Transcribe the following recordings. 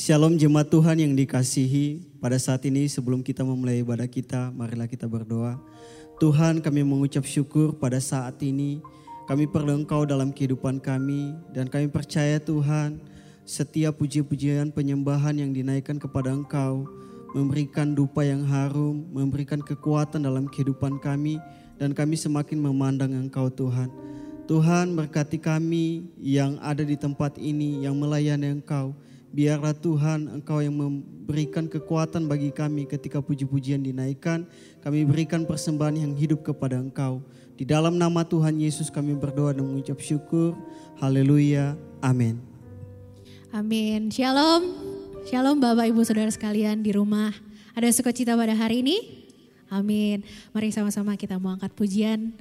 Shalom jemaat Tuhan yang dikasihi. Pada saat ini sebelum kita memulai ibadah kita, marilah kita berdoa. Tuhan kami mengucap syukur pada saat ini. Kami perlu Engkau dalam kehidupan kami dan kami percaya Tuhan setiap puji-pujian penyembahan yang dinaikkan kepada Engkau memberikan dupa yang harum, memberikan kekuatan dalam kehidupan kami dan kami semakin memandang Engkau Tuhan. Tuhan berkati kami yang ada di tempat ini yang melayani Engkau. Biarlah Tuhan Engkau yang memberikan kekuatan bagi kami ketika puji-pujian dinaikkan. Kami berikan persembahan yang hidup kepada Engkau. Di dalam nama Tuhan Yesus kami berdoa dan mengucap syukur. Haleluya. Amin. Amin. Shalom. Shalom Bapak Ibu Saudara sekalian di rumah. Ada sukacita pada hari ini? Amin. Mari sama-sama kita mau angkat pujian.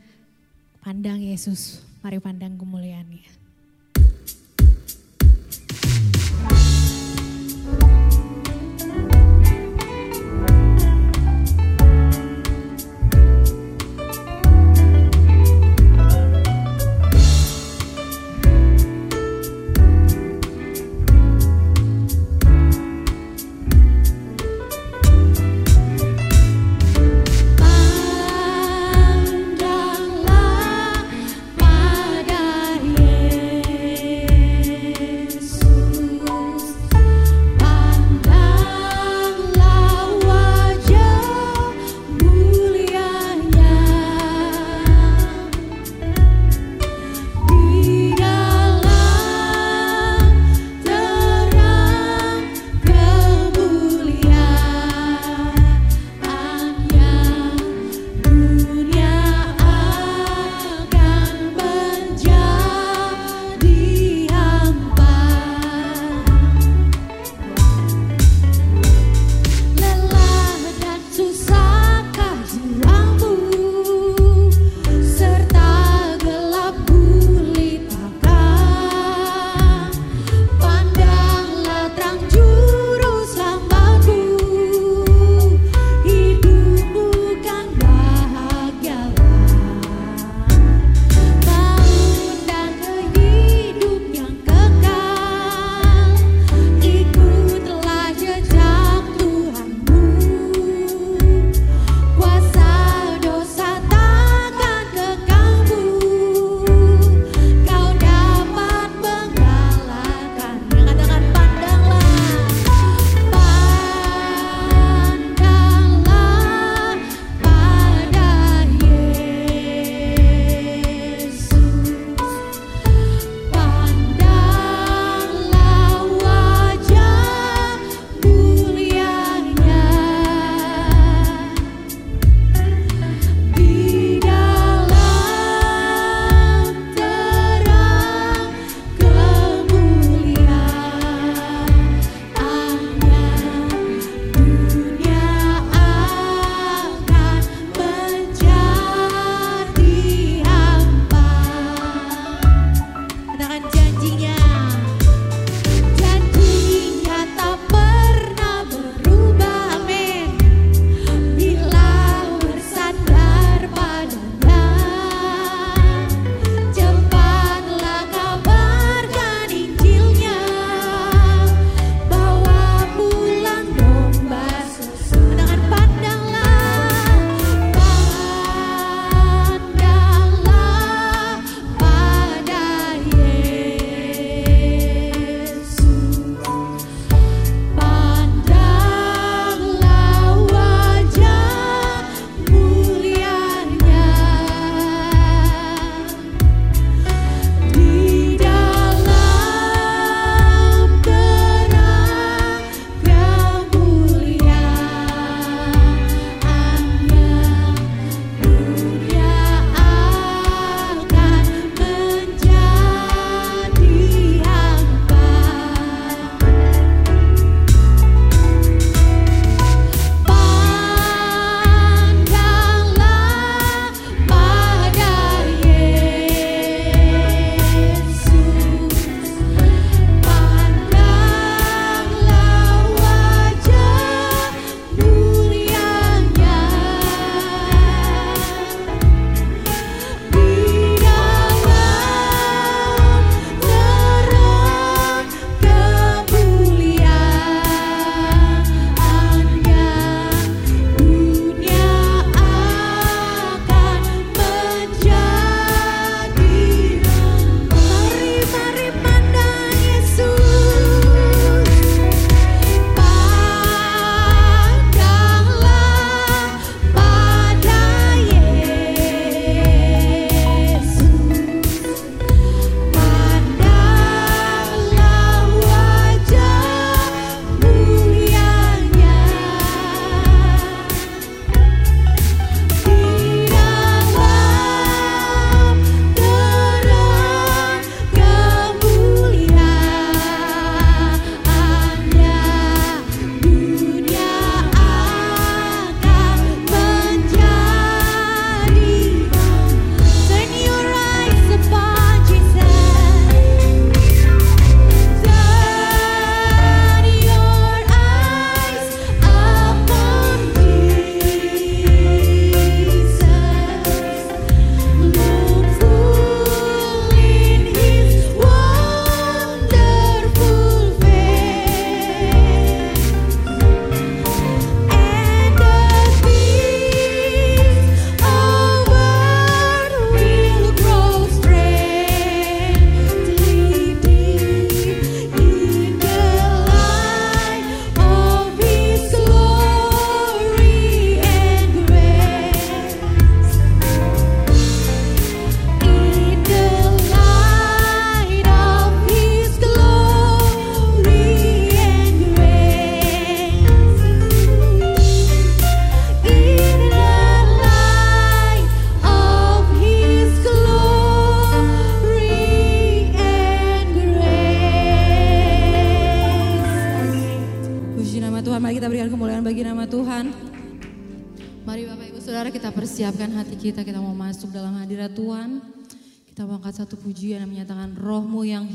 Pandang Yesus. Mari pandang kemuliaannya.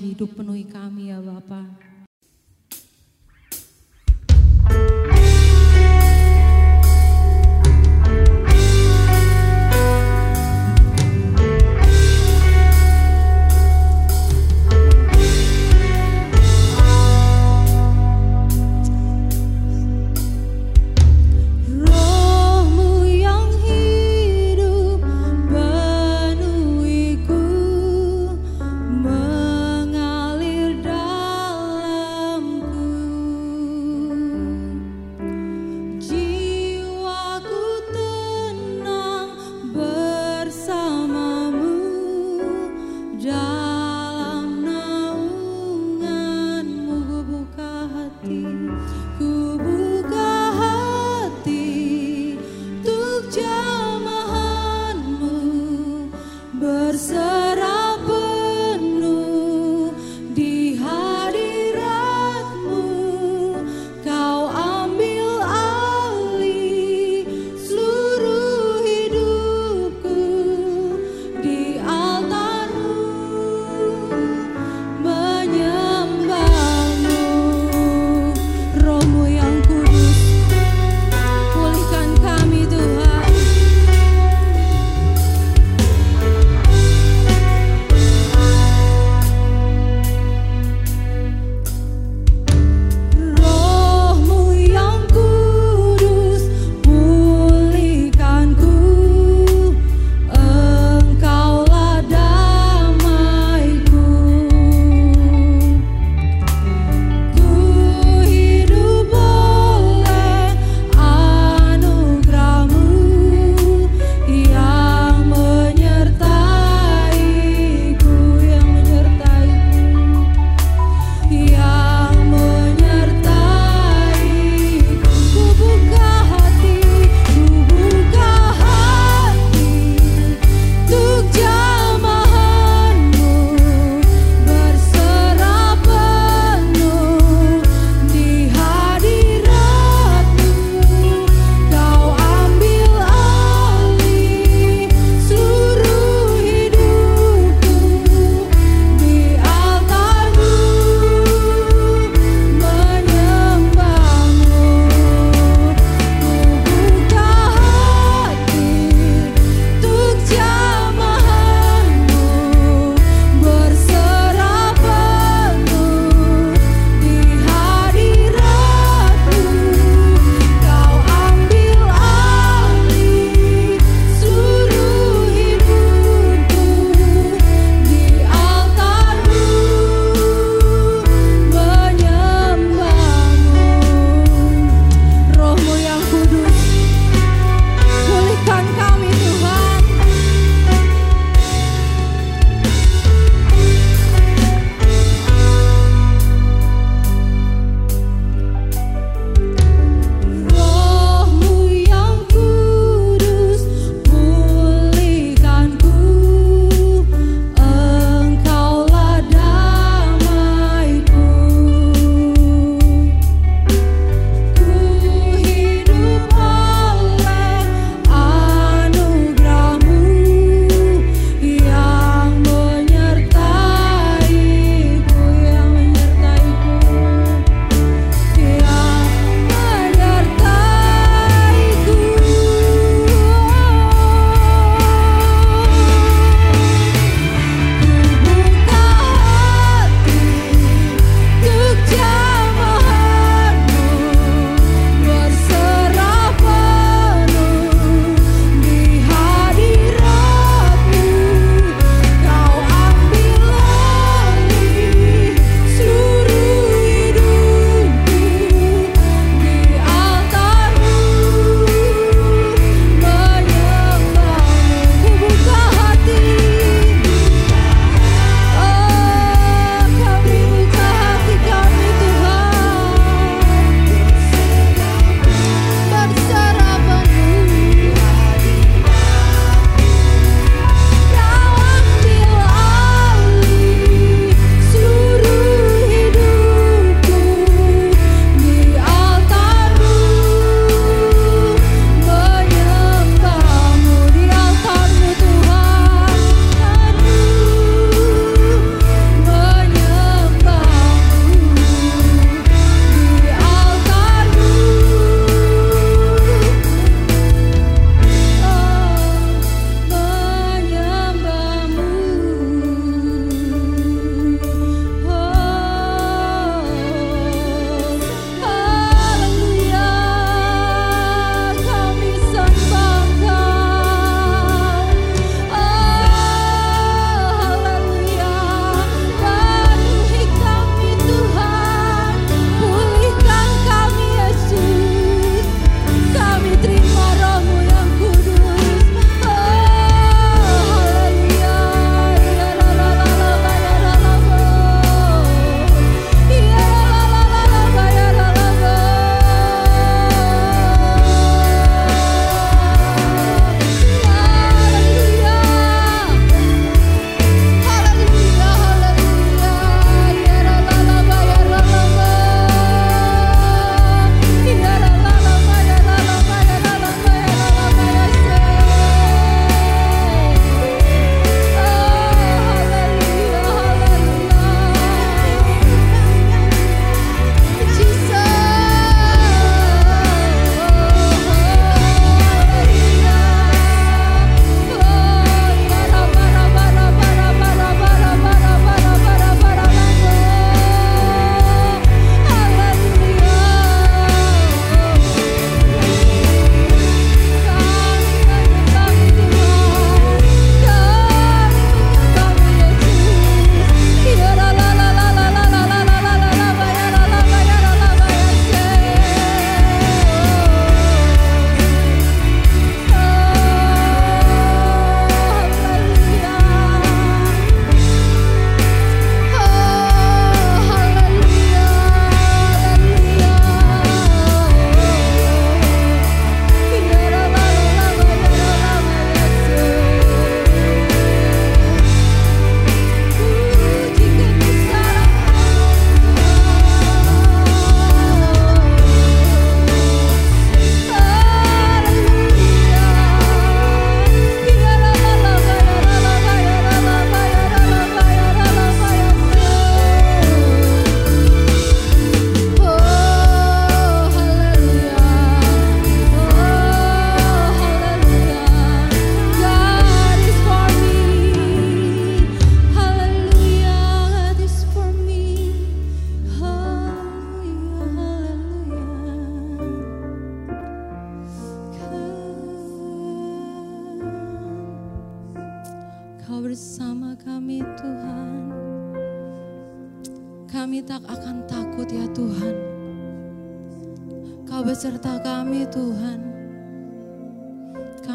Hidup penuhi kami ya Bapak.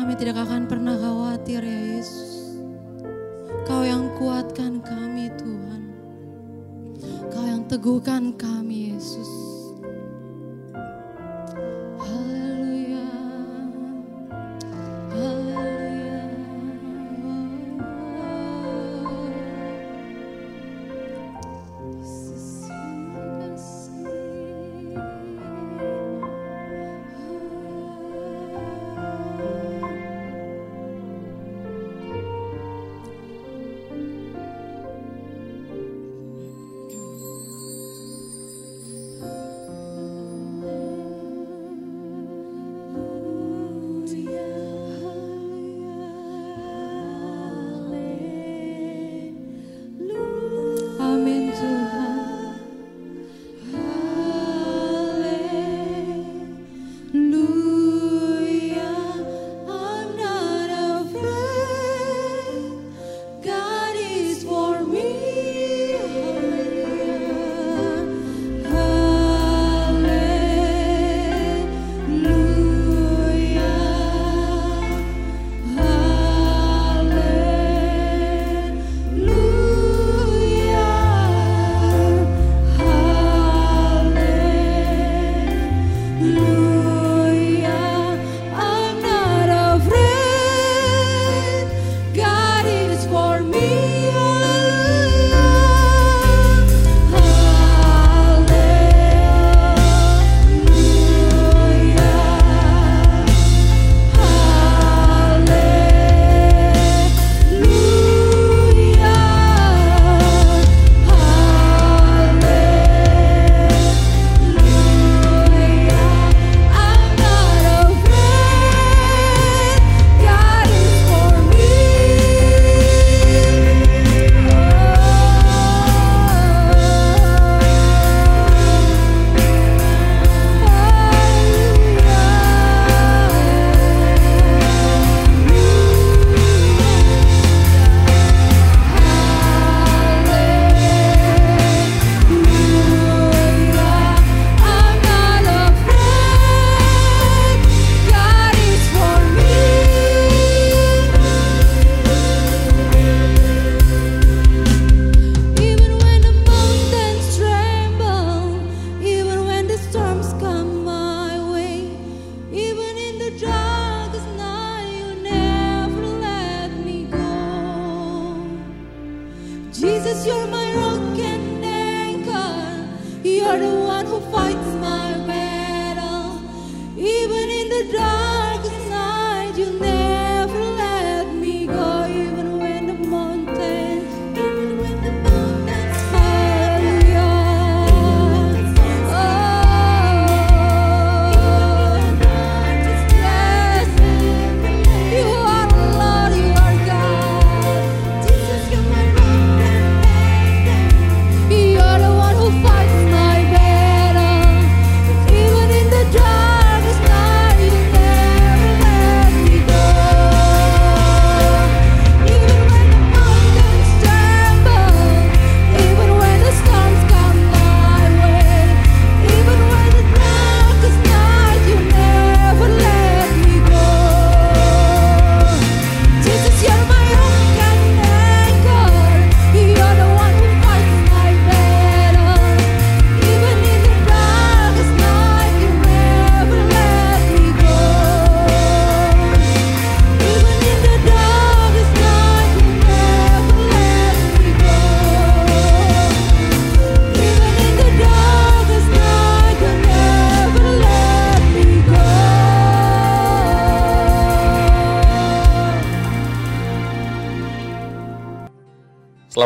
Kami tidak akan pernah khawatir ya Yesus. Kau yang kuatkan kami Tuhan. Kau yang teguhkan kami Yesus.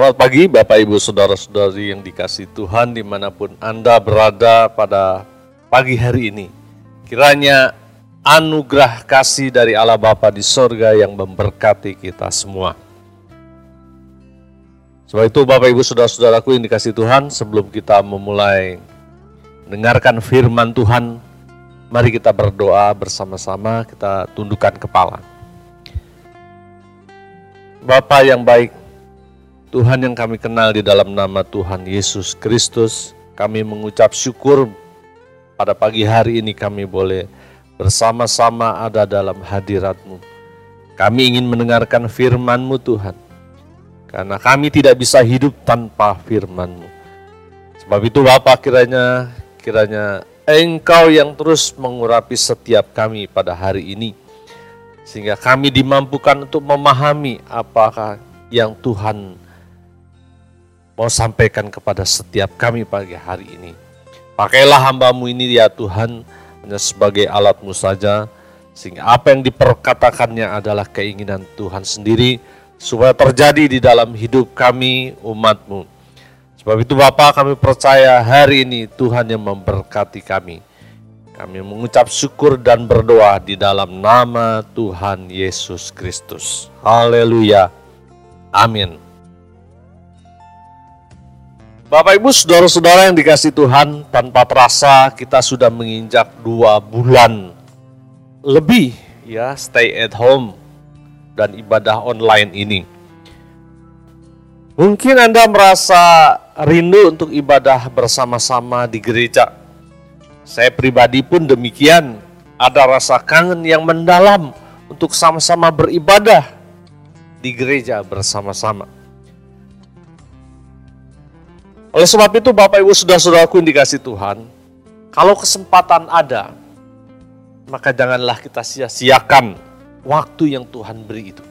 Selamat pagi Bapak Ibu Saudara-saudari yang dikasih Tuhan di mana pun Anda berada pada pagi hari ini. Kiranya anugerah kasih dari Allah Bapa di sorga yang memberkati kita semua. Sebab itu Bapak Ibu Saudara-saudaraku yang dikasih Tuhan sebelum kita memulai dengarkan firman Tuhan Mari kita berdoa bersama-sama kita tundukkan kepala. Bapak yang baik, Tuhan yang kami kenal di dalam nama Tuhan Yesus Kristus, kami mengucap syukur pada pagi hari ini kami boleh bersama-sama ada dalam hadirat-Mu. Kami ingin mendengarkan firman-Mu Tuhan, karena kami tidak bisa hidup tanpa firman-Mu. Sebab itu Bapak kiranya kiranya Engkau yang terus mengurapi setiap kami pada hari ini sehingga kami dimampukan untuk memahami apakah yang Tuhan mau sampaikan kepada setiap kami pagi hari ini. Pakailah hambamu ini ya Tuhan hanya sebagai alatmu saja, sehingga apa yang diperkatakannya adalah keinginan Tuhan sendiri, supaya terjadi di dalam hidup kami umatmu. Sebab itu Bapak kami percaya hari ini Tuhan yang memberkati kami. Kami mengucap syukur dan berdoa di dalam nama Tuhan Yesus Kristus. Haleluya. Amin. Bapak Ibu saudara-saudara yang dikasih Tuhan, tanpa terasa kita sudah menginjak dua bulan lebih ya stay at home dan ibadah online ini. Mungkin Anda merasa rindu untuk ibadah bersama-sama di gereja. Saya pribadi pun demikian, ada rasa kangen yang mendalam untuk sama-sama beribadah di gereja bersama-sama. Oleh sebab itu Bapak Ibu Saudara-saudaraku yang dikasih Tuhan, kalau kesempatan ada, maka janganlah kita sia-siakan waktu yang Tuhan beri itu.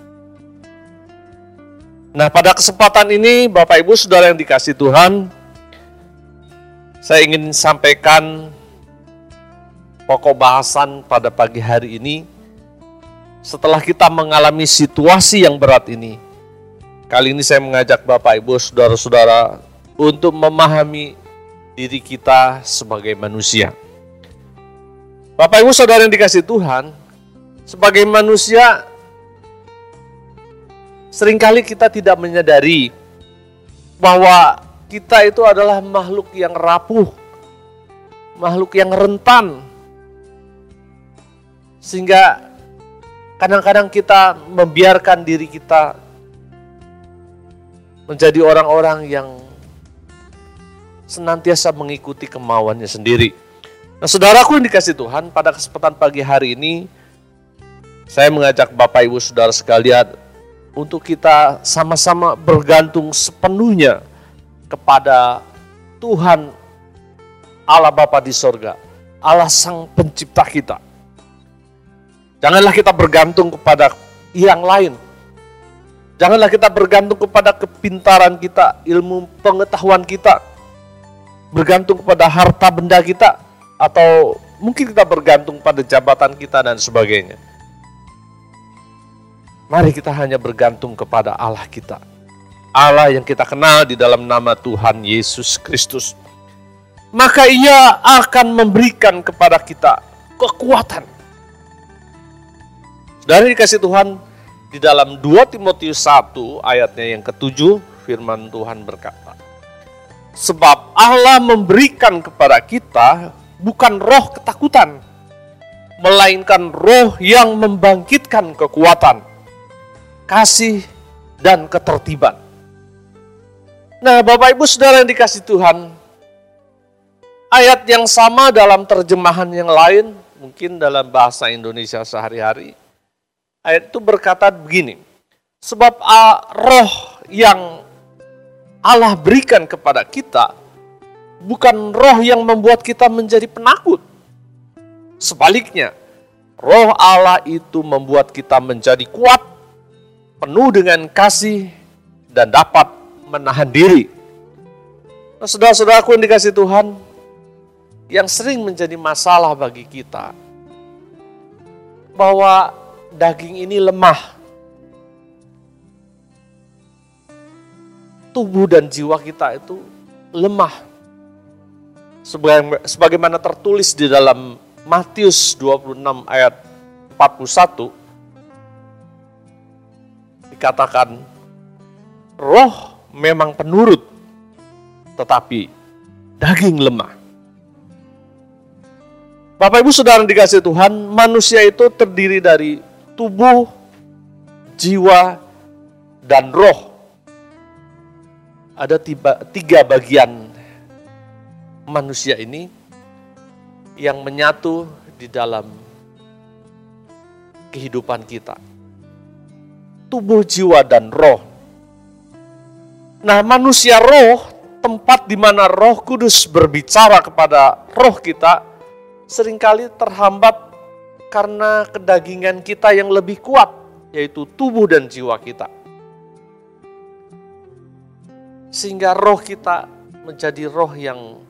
Nah pada kesempatan ini Bapak Ibu Saudara yang dikasih Tuhan, saya ingin sampaikan pokok bahasan pada pagi hari ini. Setelah kita mengalami situasi yang berat ini, kali ini saya mengajak Bapak Ibu Saudara-saudara untuk memahami diri kita sebagai manusia. Bapak Ibu Saudara yang dikasih Tuhan, sebagai manusia sering kali kita tidak menyadari bahwa kita itu adalah makhluk yang rapuh, makhluk yang rentan. Sehingga kadang-kadang kita membiarkan diri kita menjadi orang-orang yang senantiasa mengikuti kemauannya sendiri. Nah, saudaraku yang dikasih Tuhan, pada kesempatan pagi hari ini, saya mengajak Bapak Ibu Saudara sekalian untuk kita sama-sama bergantung sepenuhnya kepada Tuhan Allah Bapa di sorga, Allah Sang Pencipta kita. Janganlah kita bergantung kepada yang lain. Janganlah kita bergantung kepada kepintaran kita, ilmu pengetahuan kita, bergantung kepada harta benda kita atau mungkin kita bergantung pada jabatan kita dan sebagainya. Mari kita hanya bergantung kepada Allah kita. Allah yang kita kenal di dalam nama Tuhan Yesus Kristus. Maka ia akan memberikan kepada kita kekuatan. Dari dikasih Tuhan di dalam 2 Timotius 1 ayatnya yang ketujuh firman Tuhan berkata. Sebab Allah memberikan kepada kita bukan roh ketakutan, melainkan roh yang membangkitkan kekuatan, kasih, dan ketertiban. Nah, Bapak Ibu Saudara yang dikasih Tuhan, ayat yang sama dalam terjemahan yang lain, mungkin dalam bahasa Indonesia sehari-hari, ayat itu berkata begini, sebab uh, roh yang Allah berikan kepada kita bukan roh yang membuat kita menjadi penakut. Sebaliknya, roh Allah itu membuat kita menjadi kuat, penuh dengan kasih, dan dapat menahan diri. Nah, saudara-saudaraku yang dikasih Tuhan, yang sering menjadi masalah bagi kita, bahwa daging ini lemah. Tubuh dan jiwa kita itu lemah. Sebagaimana tertulis di dalam Matius 26 ayat 41, dikatakan, roh memang penurut, tetapi daging lemah. Bapak Ibu Saudara dikasih Tuhan, manusia itu terdiri dari tubuh, jiwa, dan roh. Ada tiba, tiga bagian manusia ini yang menyatu di dalam kehidupan kita. Tubuh, jiwa, dan roh. Nah, manusia roh, tempat di mana roh kudus berbicara kepada roh kita, sering kali terhambat karena kedagingan kita yang lebih kuat, yaitu tubuh dan jiwa kita. Sehingga roh kita menjadi roh yang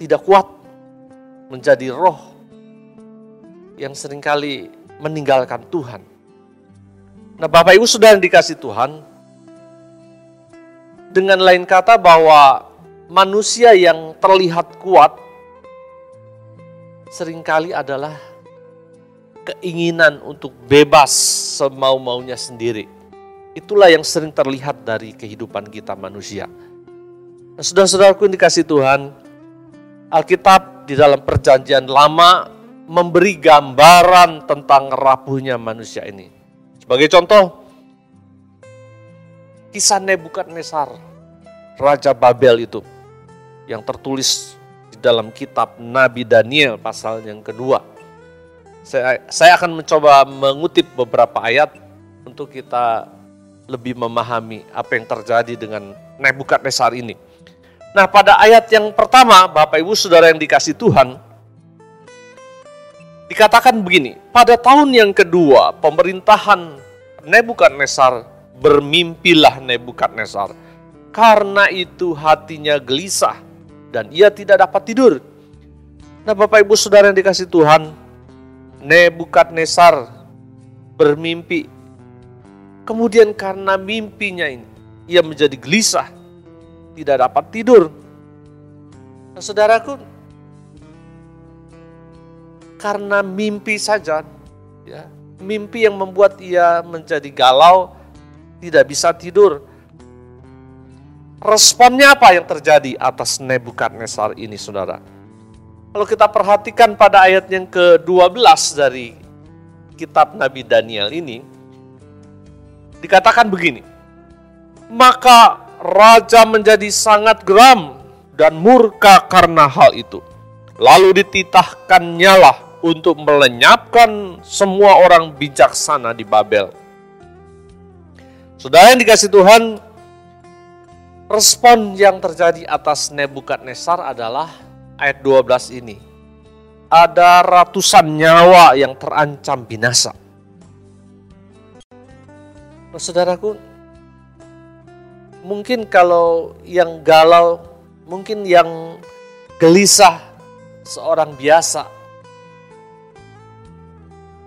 tidak kuat, menjadi roh yang sering kali meninggalkan Tuhan. Nah Bapak Ibu sudah dikasih Tuhan, dengan lain kata bahwa manusia yang terlihat kuat sering kali adalah keinginan untuk bebas semau-maunya sendiri. Itulah yang sering terlihat dari kehidupan kita manusia. Nah, saudara-saudaraku yang dikasih Tuhan, Alkitab di dalam perjanjian lama memberi gambaran tentang rapuhnya manusia ini. Sebagai contoh, kisah Nebukadnezar, Raja Babel itu, yang tertulis di dalam kitab Nabi Daniel pasal yang kedua. Saya, saya akan mencoba mengutip beberapa ayat untuk kita lebih memahami apa yang terjadi dengan Nebukadnezar ini. Nah pada ayat yang pertama, Bapak Ibu Saudara yang dikasih Tuhan, dikatakan begini, pada tahun yang kedua pemerintahan Nebukadnezar bermimpilah Nebukadnezar. Karena itu hatinya gelisah dan ia tidak dapat tidur. Nah Bapak Ibu Saudara yang dikasih Tuhan, Nebukadnezar bermimpi. Kemudian karena mimpinya ini, ia menjadi gelisah, tidak dapat tidur. Nah, saudaraku, karena mimpi saja, ya, mimpi yang membuat ia menjadi galau, tidak bisa tidur. Responnya apa yang terjadi atas Nebukadnezar ini, saudara? Kalau kita perhatikan pada ayat yang ke-12 dari kitab Nabi Daniel ini, dikatakan begini, maka raja menjadi sangat geram dan murka karena hal itu. Lalu dititahkannya lah untuk melenyapkan semua orang bijaksana di Babel. Saudara yang dikasih Tuhan, respon yang terjadi atas Nebukadnezar adalah ayat 12 ini. Ada ratusan nyawa yang terancam binasa. Nah, saudaraku, mungkin kalau yang galau, mungkin yang gelisah seorang biasa,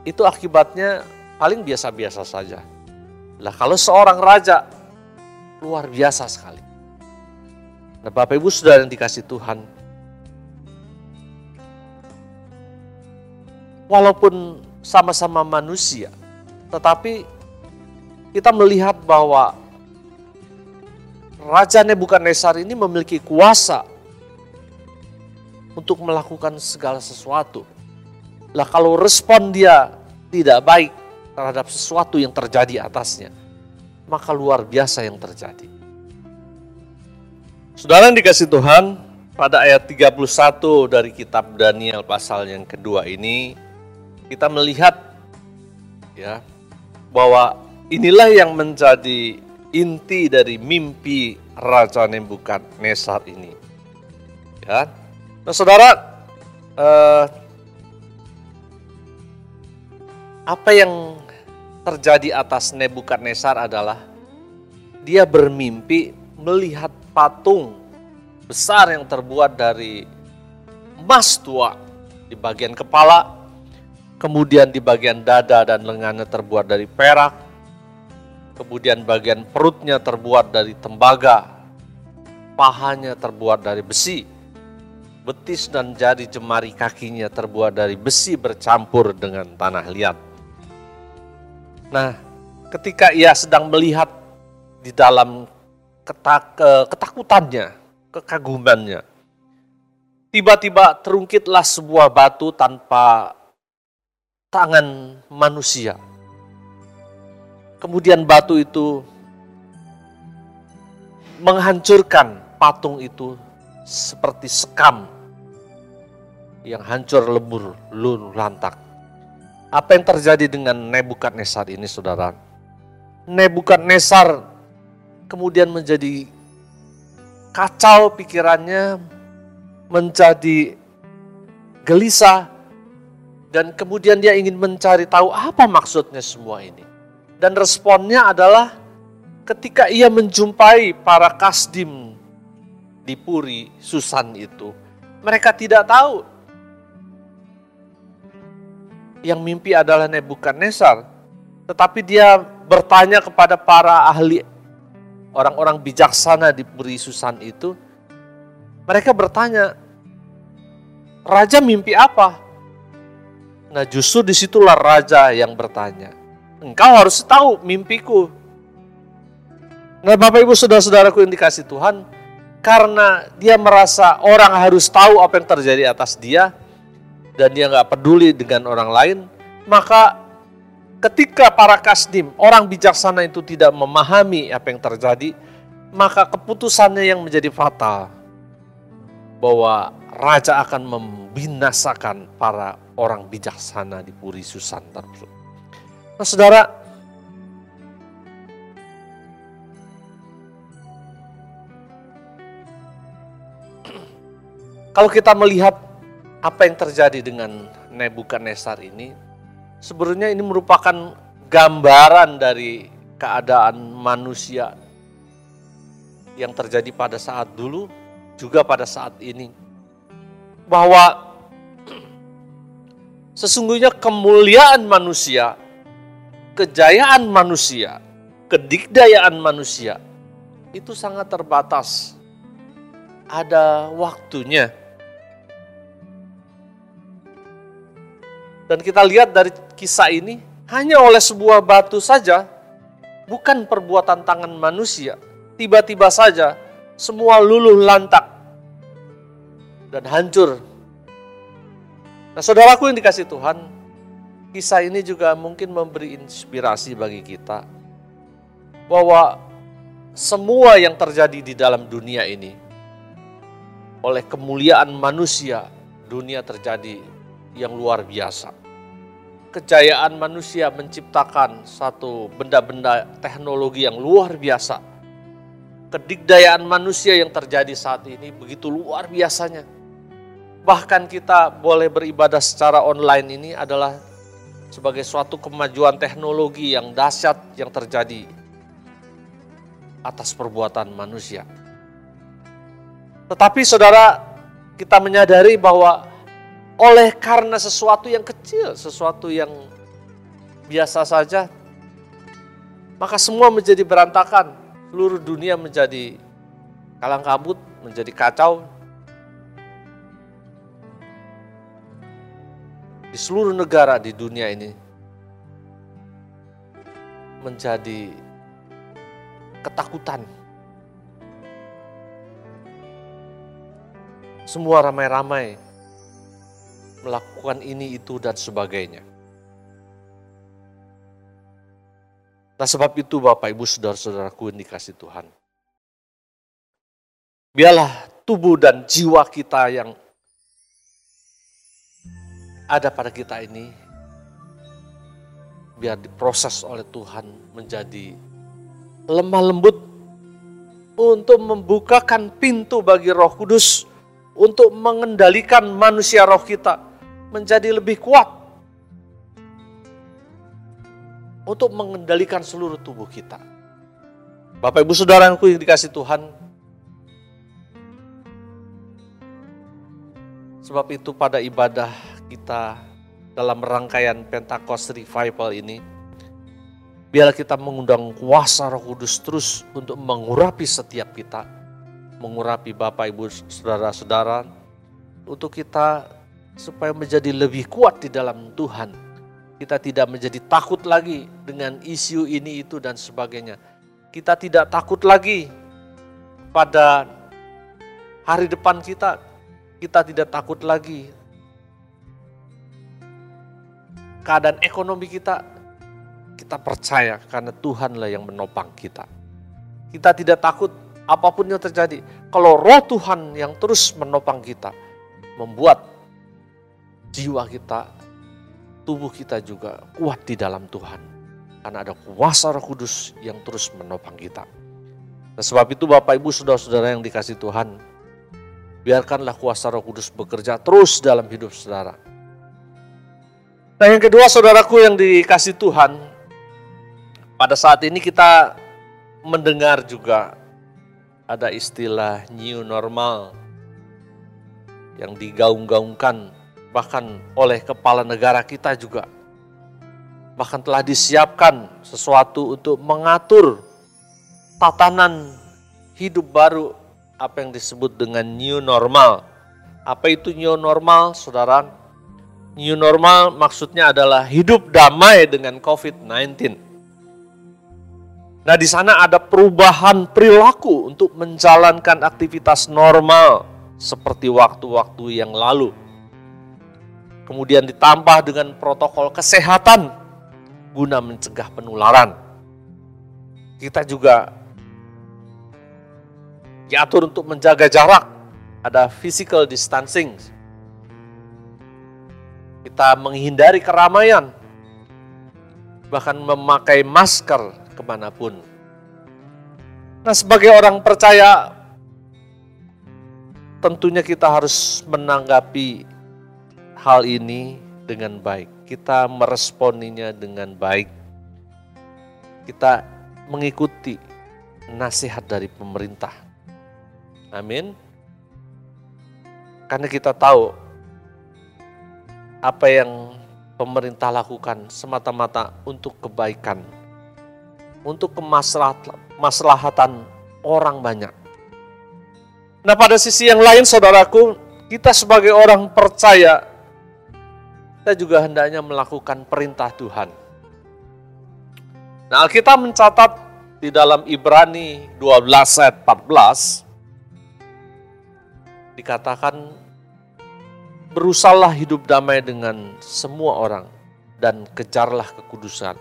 itu akibatnya paling biasa-biasa saja. Lah kalau seorang raja luar biasa sekali. Nah Bapak Ibu sudah yang dikasih Tuhan. Walaupun sama-sama manusia, tetapi kita melihat bahwa Raja Nebukadnezar ini memiliki kuasa untuk melakukan segala sesuatu. Lah kalau respon dia tidak baik terhadap sesuatu yang terjadi atasnya, maka luar biasa yang terjadi. Saudara yang dikasih Tuhan, pada ayat 31 dari kitab Daniel pasal yang kedua ini, kita melihat ya bahwa inilah yang menjadi inti dari mimpi Raja Nebukadnezar ini. Ya. Nah, Saudara, eh, apa yang terjadi atas Nebukadnezar adalah dia bermimpi melihat patung besar yang terbuat dari emas tua di bagian kepala, kemudian di bagian dada dan lengannya terbuat dari perak, kemudian bagian perutnya terbuat dari tembaga, pahanya terbuat dari besi, betis dan jari jemari kakinya terbuat dari besi bercampur dengan tanah liat. Nah, ketika ia sedang melihat di dalam ketak, ketakutannya, kekagumannya, tiba-tiba terungkitlah sebuah batu tanpa tangan manusia. Kemudian batu itu menghancurkan patung itu seperti sekam yang hancur lebur, luluh lantak. Apa yang terjadi dengan Nebukadnezar ini saudara? Nebukadnezar kemudian menjadi kacau pikirannya, menjadi gelisah, dan kemudian dia ingin mencari tahu apa maksudnya semua ini. Dan responnya adalah ketika ia menjumpai para kasdim di Puri Susan itu, mereka tidak tahu. Yang mimpi adalah Nebukadnezar, tetapi dia bertanya kepada para ahli orang-orang bijaksana di Puri Susan itu, mereka bertanya, Raja mimpi apa? Nah justru di situlah Raja yang bertanya, engkau harus tahu mimpiku. Nah Bapak Ibu Saudara-saudaraku yang dikasih Tuhan, karena dia merasa orang harus tahu apa yang terjadi atas dia, dan dia nggak peduli dengan orang lain, maka ketika para kasdim, orang bijaksana itu tidak memahami apa yang terjadi, maka keputusannya yang menjadi fatal bahwa raja akan membinasakan para orang bijaksana di Puri Susan tersebut. Nah, saudara, kalau kita melihat apa yang terjadi dengan Nebukadnezar ini, sebenarnya ini merupakan gambaran dari keadaan manusia yang terjadi pada saat dulu, juga pada saat ini. Bahwa sesungguhnya kemuliaan manusia, kejayaan manusia, kedikdayaan manusia itu sangat terbatas. Ada waktunya. Dan kita lihat dari kisah ini, hanya oleh sebuah batu saja, bukan perbuatan tangan manusia. Tiba-tiba saja semua luluh lantak dan hancur. Nah saudaraku yang dikasih Tuhan, kisah ini juga mungkin memberi inspirasi bagi kita bahwa semua yang terjadi di dalam dunia ini oleh kemuliaan manusia, dunia terjadi yang luar biasa. Kejayaan manusia menciptakan satu benda-benda teknologi yang luar biasa. Kedikdayaan manusia yang terjadi saat ini begitu luar biasanya. Bahkan kita boleh beribadah secara online ini adalah sebagai suatu kemajuan teknologi yang dahsyat yang terjadi atas perbuatan manusia. Tetapi saudara, kita menyadari bahwa oleh karena sesuatu yang kecil, sesuatu yang biasa saja, maka semua menjadi berantakan. Seluruh dunia menjadi kalang kabut, menjadi kacau, di seluruh negara di dunia ini menjadi ketakutan. Semua ramai-ramai melakukan ini, itu, dan sebagainya. Nah sebab itu Bapak Ibu Saudara-saudaraku yang dikasih Tuhan. Biarlah tubuh dan jiwa kita yang ada pada kita ini biar diproses oleh Tuhan menjadi lemah lembut untuk membukakan pintu bagi Roh Kudus untuk mengendalikan manusia roh kita menjadi lebih kuat untuk mengendalikan seluruh tubuh kita. Bapak Ibu Saudaraku yang dikasih Tuhan, sebab itu pada ibadah kita dalam rangkaian Pentakost Revival ini, biarlah kita mengundang kuasa Roh Kudus terus untuk mengurapi setiap kita, mengurapi Bapak Ibu Saudara-saudara, untuk kita supaya menjadi lebih kuat di dalam Tuhan. Kita tidak menjadi takut lagi dengan isu ini itu dan sebagainya. Kita tidak takut lagi pada hari depan kita. Kita tidak takut lagi keadaan ekonomi kita Kita percaya karena Tuhanlah yang menopang kita. Kita tidak takut apa pun yang terjadi. Kalau roh Tuhan yang terus menopang kita, membuat jiwa kita, tubuh kita juga kuat di dalam Tuhan. Karena ada kuasa roh kudus yang terus menopang kita. Nah, sebab itu Bapak Ibu Saudara-saudara yang dikasih Tuhan, biarkanlah kuasa roh kudus bekerja terus dalam hidup saudara. Nah yang kedua saudaraku yang dikasih Tuhan, pada saat ini kita mendengar juga ada istilah new normal yang digaung-gaungkan bahkan oleh kepala negara kita juga. Bahkan telah disiapkan sesuatu untuk mengatur tatanan hidup baru apa yang disebut dengan new normal. Apa itu new normal, saudara? New normal maksudnya adalah hidup damai dengan COVID-19. Nah, di sana ada perubahan perilaku untuk menjalankan aktivitas normal seperti waktu-waktu yang lalu. Kemudian ditambah dengan protokol kesehatan guna mencegah penularan. Kita juga diatur untuk menjaga jarak, ada physical distancing, kita menghindari keramaian, bahkan memakai masker ke mana pun. Nah sebagai orang percaya, tentunya kita harus menanggapi hal ini dengan baik. Kita meresponinya dengan baik. Kita mengikuti nasihat dari pemerintah. Amin. Karena kita tahu apa yang pemerintah lakukan semata-mata untuk kebaikan, untuk kemaslahatan orang banyak. Nah pada sisi yang lain saudaraku, kita sebagai orang percaya, kita juga hendaknya melakukan perintah Tuhan. Nah Alkitab mencatat di dalam Ibrani 12 ayat 14, dikatakan berusahalah hidup damai dengan semua orang dan kejarlah kekudusan.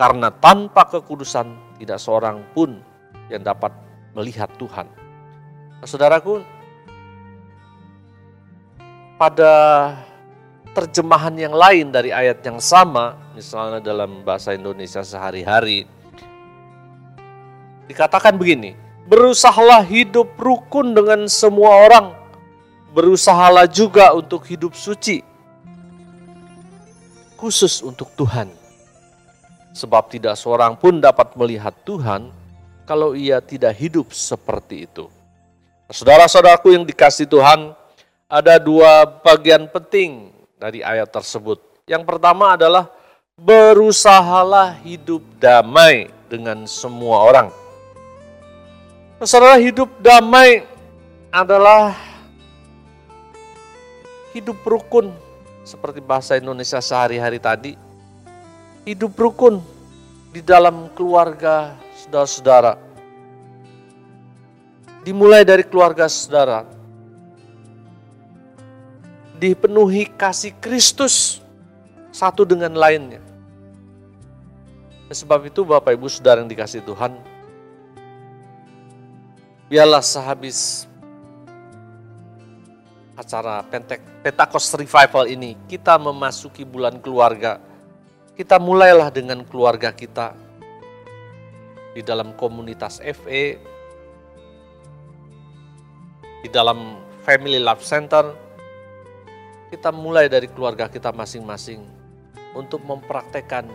Karena tanpa kekudusan tidak seorang pun yang dapat melihat Tuhan. Nah, saudaraku, pada terjemahan yang lain dari ayat yang sama, misalnya dalam bahasa Indonesia sehari-hari, dikatakan begini, berusahalah hidup rukun dengan semua orang berusahalah juga untuk hidup suci, khusus untuk Tuhan. Sebab tidak seorang pun dapat melihat Tuhan kalau ia tidak hidup seperti itu. Saudara-saudaraku yang dikasih Tuhan, ada dua bagian penting dari ayat tersebut. Yang pertama adalah berusahalah hidup damai dengan semua orang. Saudara hidup damai adalah hidup rukun seperti bahasa Indonesia sehari-hari tadi. Hidup rukun di dalam keluarga saudara-saudara. Dimulai dari keluarga saudara. Dipenuhi kasih Kristus satu dengan lainnya. Sebab itu Bapak Ibu Saudara yang dikasih Tuhan, biarlah sehabis acara Pentek, Pentakos Revival ini, kita memasuki bulan keluarga. Kita mulailah dengan keluarga kita di dalam komunitas FE, di dalam Family Love Center. Kita mulai dari keluarga kita masing-masing untuk mempraktekkan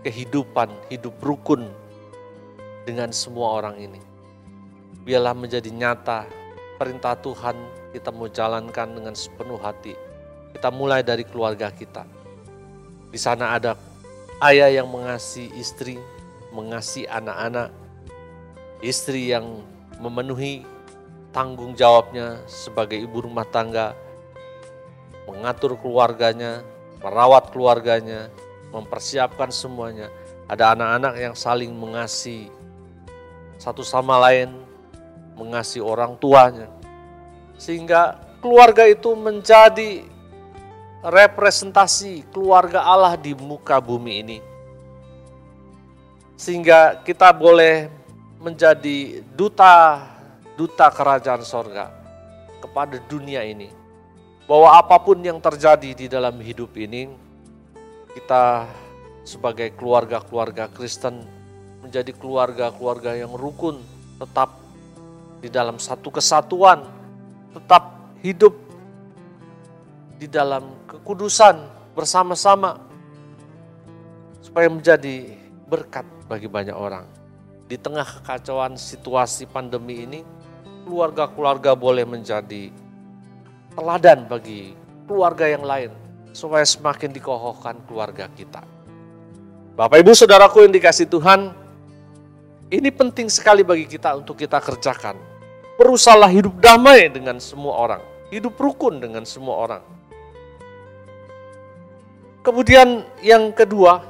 kehidupan, hidup rukun dengan semua orang ini. Biarlah menjadi nyata perintah Tuhan kita mau jalankan dengan sepenuh hati. Kita mulai dari keluarga kita. Di sana ada ayah yang mengasihi istri, mengasihi anak-anak, istri yang memenuhi tanggung jawabnya sebagai ibu rumah tangga, mengatur keluarganya, merawat keluarganya, mempersiapkan semuanya. Ada anak-anak yang saling mengasihi satu sama lain, mengasihi orang tuanya, sehingga keluarga itu menjadi representasi keluarga Allah di muka bumi ini. sehingga kita boleh menjadi duta duta kerajaan sorga kepada dunia ini. Bahwa apa pun yang terjadi di dalam hidup ini, kita sebagai keluarga-keluarga Kristen menjadi keluarga-keluarga yang rukun, tetap di dalam satu kesatuan, tetap hidup di dalam kekudusan bersama-sama supaya menjadi berkat bagi banyak orang. Di tengah kekacauan situasi pandemi ini, keluarga-keluarga boleh menjadi teladan bagi keluarga yang lain supaya semakin dikokohkan keluarga kita. Bapak Ibu Saudaraku yang dikasih Tuhan, ini penting sekali bagi kita untuk kita kerjakan. Berusahalah hidup damai dengan semua orang, hidup rukun dengan semua orang. Kemudian yang kedua,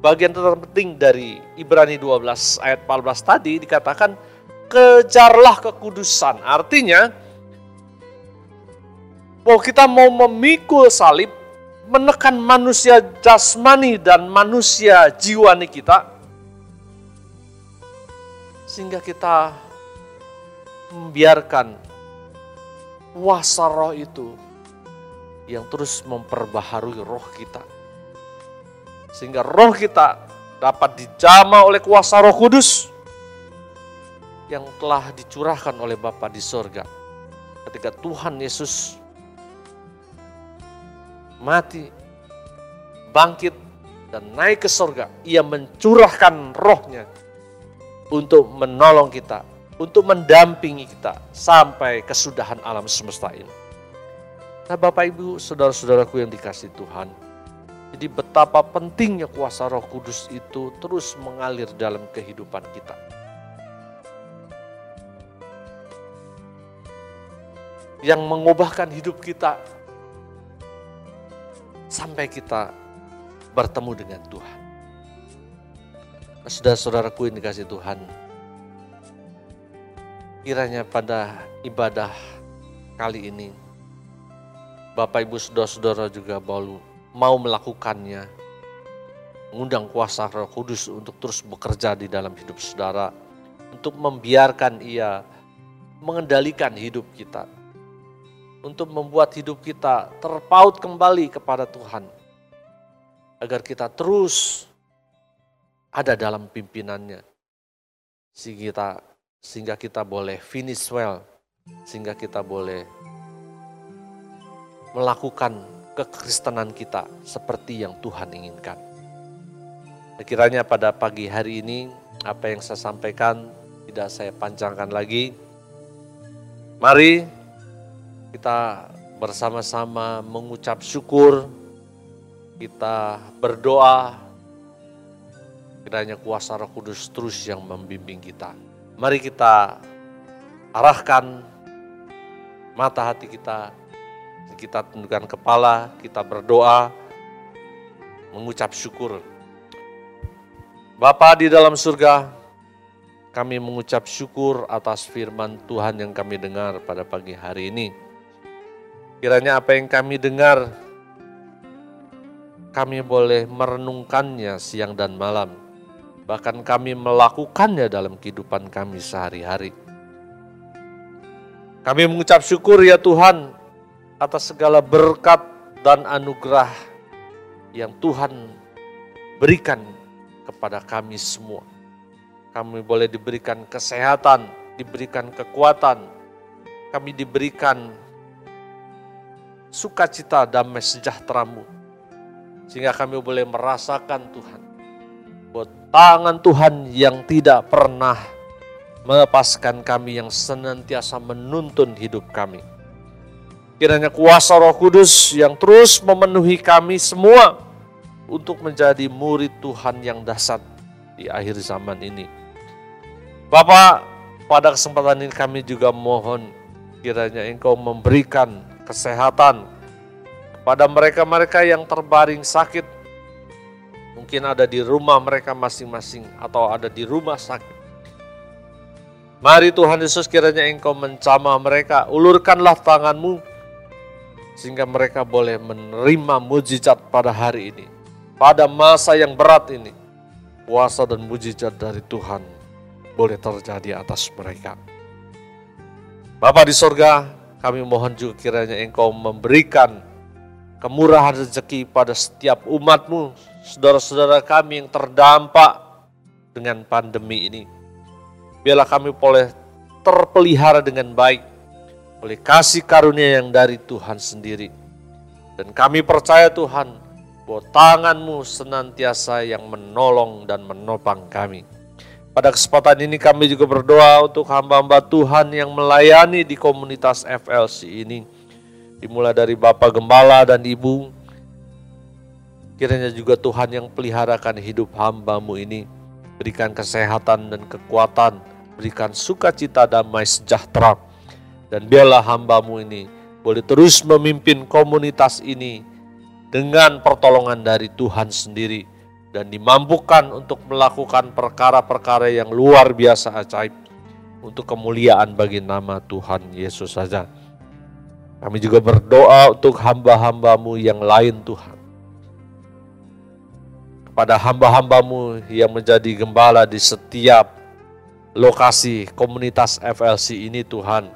bagian terpenting dari Ibrani 12 ayat 14 tadi dikatakan kejarlah kekudusan. Artinya bahwa kita mau memikul salib, menekan manusia jasmani dan manusia jiwani kita sehingga kita membiarkan kuasa roh itu yang terus memperbaharui roh kita sehingga roh kita dapat dijama oleh kuasa Roh Kudus yang telah dicurahkan oleh Bapa di sorga. Ketika Tuhan Yesus mati, bangkit, dan naik ke sorga, ia mencurahkan rohnya untuk menolong kita, untuk mendampingi kita sampai kesudahan alam semesta ini. Nah Bapak Ibu, saudara-saudaraku yang dikasih Tuhan, jadi betapa pentingnya kuasa roh kudus itu terus mengalir dalam kehidupan kita. Yang mengubahkan hidup kita sampai kita bertemu dengan Tuhan. Saudara-saudaraku yang dikasih Tuhan, kiranya pada ibadah kali ini, Bapak Ibu Saudara-saudara juga mau mau melakukannya, mengundang kuasa Roh Kudus untuk terus bekerja di dalam hidup saudara, untuk membiarkan Ia mengendalikan hidup kita, untuk membuat hidup kita terpaut kembali kepada Tuhan, agar kita terus ada dalam pimpinannya, sehingga kita, sehingga kita boleh finish well, sehingga kita boleh melakukan kekristenan kita seperti yang Tuhan inginkan. Kiranya pada pagi hari ini apa yang saya sampaikan tidak saya panjangkan lagi. Mari kita bersama-sama mengucap syukur, kita berdoa, kiranya kuasa roh kudus terus yang membimbing kita. Mari kita arahkan mata hati kita kita tundukkan kepala, kita berdoa, mengucap syukur. Bapa di dalam surga, kami mengucap syukur atas firman Tuhan yang kami dengar pada pagi hari ini. Kiranya apa yang kami dengar, kami boleh merenungkannya siang dan malam. Bahkan kami melakukannya dalam kehidupan kami sehari-hari. Kami mengucap syukur ya Tuhan atas segala berkat dan anugerah yang Tuhan berikan kepada kami semua. Kami boleh diberikan kesehatan, diberikan kekuatan, kami diberikan sukacita damai sejahteramu. Sehingga kami boleh merasakan Tuhan, tangan Tuhan yang tidak pernah melepaskan kami yang senantiasa menuntun hidup kami Kiranya kuasa roh kudus yang terus memenuhi kami semua untuk menjadi murid Tuhan yang dasar di akhir zaman ini. Bapak, pada kesempatan ini kami juga mohon kiranya Engkau memberikan kesehatan kepada mereka-mereka yang terbaring sakit. Mungkin ada di rumah mereka masing-masing atau ada di rumah sakit. Mari Tuhan Yesus kiranya Engkau mencamah mereka, ulurkanlah tanganmu sehingga mereka boleh menerima mujizat pada hari ini. Pada masa yang berat ini, kuasa dan mujizat dari Tuhan boleh terjadi atas mereka. Bapa di sorga, kami mohon juga kiranya Engkau memberikan kemurahan rezeki pada setiap umatmu, saudara-saudara kami yang terdampak dengan pandemi ini. Biarlah kami boleh terpelihara dengan baik oleh kasih karunia yang dari Tuhan sendiri. Dan kami percaya Tuhan bahwa tanganmu senantiasa yang menolong dan menopang kami. Pada kesempatan ini kami juga berdoa untuk hamba-hamba Tuhan yang melayani di komunitas FLC ini. Dimulai dari Bapak Gembala dan Ibu. Kiranya juga Tuhan yang peliharakan hidup hambamu ini. Berikan kesehatan dan kekuatan. Berikan sukacita damai sejahtera. Dan biarlah hambamu ini boleh terus memimpin komunitas ini dengan pertolongan dari Tuhan sendiri dan dimampukan untuk melakukan perkara-perkara yang luar biasa ajaib untuk kemuliaan bagi nama Tuhan Yesus saja. Kami juga berdoa untuk hamba-hambamu yang lain Tuhan. Kepada hamba-hambamu yang menjadi gembala di setiap lokasi komunitas FLC ini Tuhan.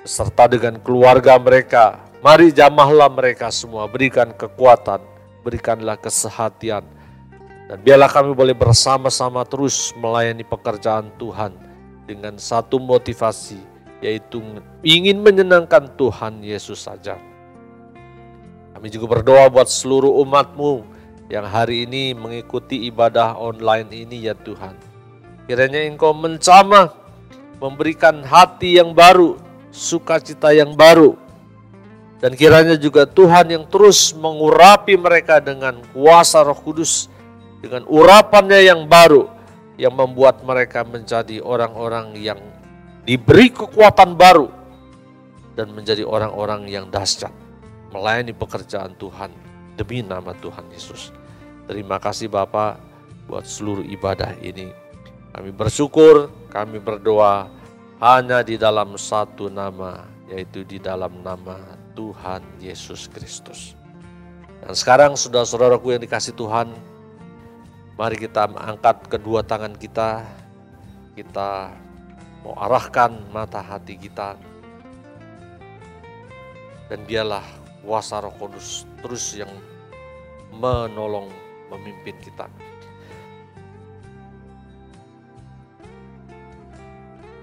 Beserta dengan keluarga mereka, mari jamahlah mereka semua, berikan kekuatan, berikanlah kesehatan. Dan biarlah kami boleh bersama-sama terus melayani pekerjaan Tuhan dengan satu motivasi, yaitu ingin menyenangkan Tuhan Yesus saja. Kami juga berdoa buat seluruh umatmu yang hari ini mengikuti ibadah online ini ya Tuhan. Kiranya Engkau mencamah, memberikan hati yang baru, sukacita yang baru, dan kiranya juga Tuhan yang terus mengurapi mereka dengan kuasa roh kudus, dengan urapannya yang baru, yang membuat mereka menjadi orang-orang yang diberi kekuatan baru, dan menjadi orang-orang yang dahsyat, melayani pekerjaan Tuhan demi nama Tuhan Yesus. Terima kasih Bapak buat seluruh ibadah ini. Kami bersyukur, kami berdoa hanya di dalam satu nama, yaitu di dalam nama Tuhan Yesus Kristus. Dan sekarang saudara-saudaraku yang dikasih Tuhan, mari kita angkat kedua tangan kita, kita mau arahkan mata hati kita, dan biarlah kuasa roh kudus terus yang menolong memimpin kita.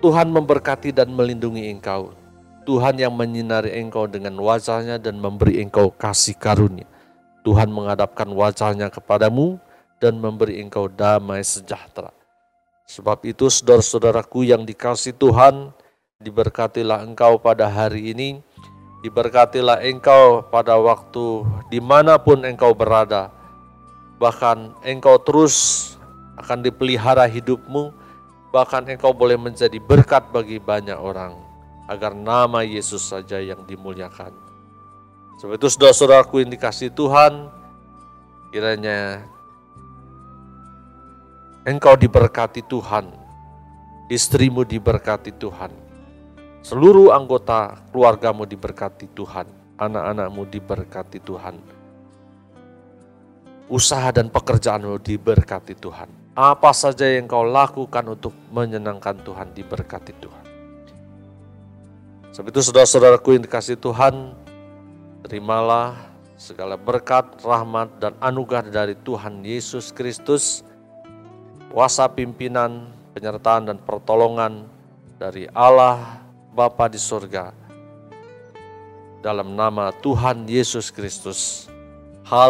Tuhan memberkati dan melindungi engkau. Tuhan yang menyinari engkau dengan wajahnya dan memberi engkau kasih karunia. Tuhan menghadapkan wajahnya kepadamu dan memberi engkau damai sejahtera. Sebab itu saudara-saudaraku yang dikasih Tuhan, diberkatilah engkau pada hari ini, diberkatilah engkau pada waktu di mana pun engkau berada. Bahkan engkau terus akan dipelihara hidupmu, bahkan engkau boleh menjadi berkat bagi banyak orang, agar nama Yesus saja yang dimuliakan. Sebab itu saudara-saudaraku yang dikasih Tuhan, kiranya engkau diberkati Tuhan, istrimu diberkati Tuhan, seluruh anggota keluargamu diberkati Tuhan, anak-anakmu diberkati Tuhan, usaha dan pekerjaanmu diberkati Tuhan. Apa saja yang kau lakukan untuk menyenangkan Tuhan diberkati Tuhan. Sebab itu saudara-saudaraku yang dikasih Tuhan, terimalah segala berkat, rahmat, dan anugerah dari Tuhan Yesus Kristus, kuasa pimpinan, penyertaan, dan pertolongan dari Allah Bapa di surga. Dalam nama Tuhan Yesus Kristus. Hal